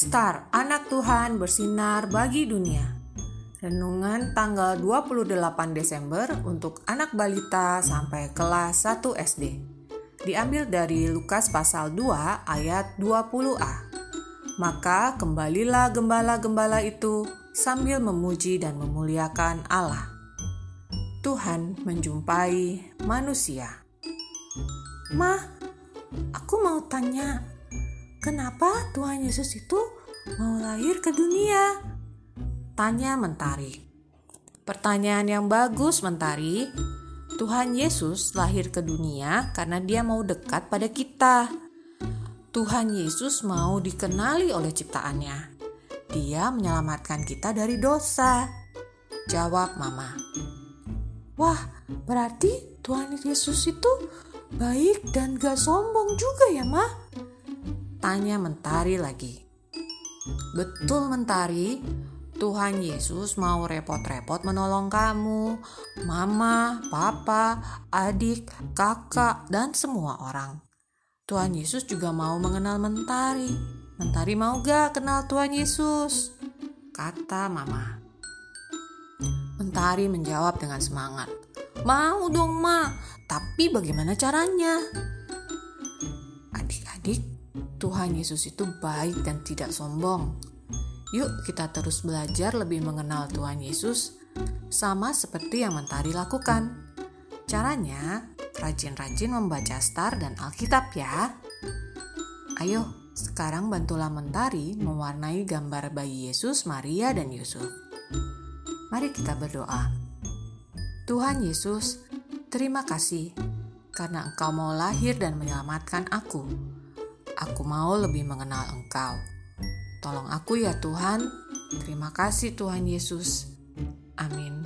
Star, anak Tuhan bersinar bagi dunia. Renungan tanggal 28 Desember untuk anak balita sampai kelas 1 SD. Diambil dari Lukas pasal 2 ayat 20a. Maka kembalilah gembala-gembala itu sambil memuji dan memuliakan Allah. Tuhan menjumpai manusia. Ma, aku mau tanya, kenapa Tuhan Yesus itu mau lahir ke dunia? Tanya Mentari. Pertanyaan yang bagus, Mentari. Tuhan Yesus lahir ke dunia karena dia mau dekat pada kita. Tuhan Yesus mau dikenali oleh ciptaannya. Dia menyelamatkan kita dari dosa. Jawab Mama. Wah, berarti Tuhan Yesus itu baik dan gak sombong juga ya, Ma? Tanya Mentari lagi. Betul Mentari, Tuhan Yesus mau repot-repot menolong kamu, mama, papa, adik, kakak, dan semua orang. Tuhan Yesus juga mau mengenal Mentari. Mentari mau gak kenal Tuhan Yesus? Kata mama. Mentari menjawab dengan semangat. Mau dong, Ma. Tapi bagaimana caranya? Adik-adik, Tuhan Yesus itu baik dan tidak sombong. Yuk kita terus belajar lebih mengenal Tuhan Yesus sama seperti yang Mentari lakukan. Caranya, rajin-rajin membaca Star dan Alkitab ya. Ayo, sekarang bantulah Mentari mewarnai gambar bayi Yesus, Maria, dan Yusuf. Mari kita berdoa. Tuhan Yesus, terima kasih karena Engkau mau lahir dan menyelamatkan aku. Aku mau lebih mengenal Engkau. Tolong aku ya Tuhan. Terima kasih Tuhan Yesus. Amin.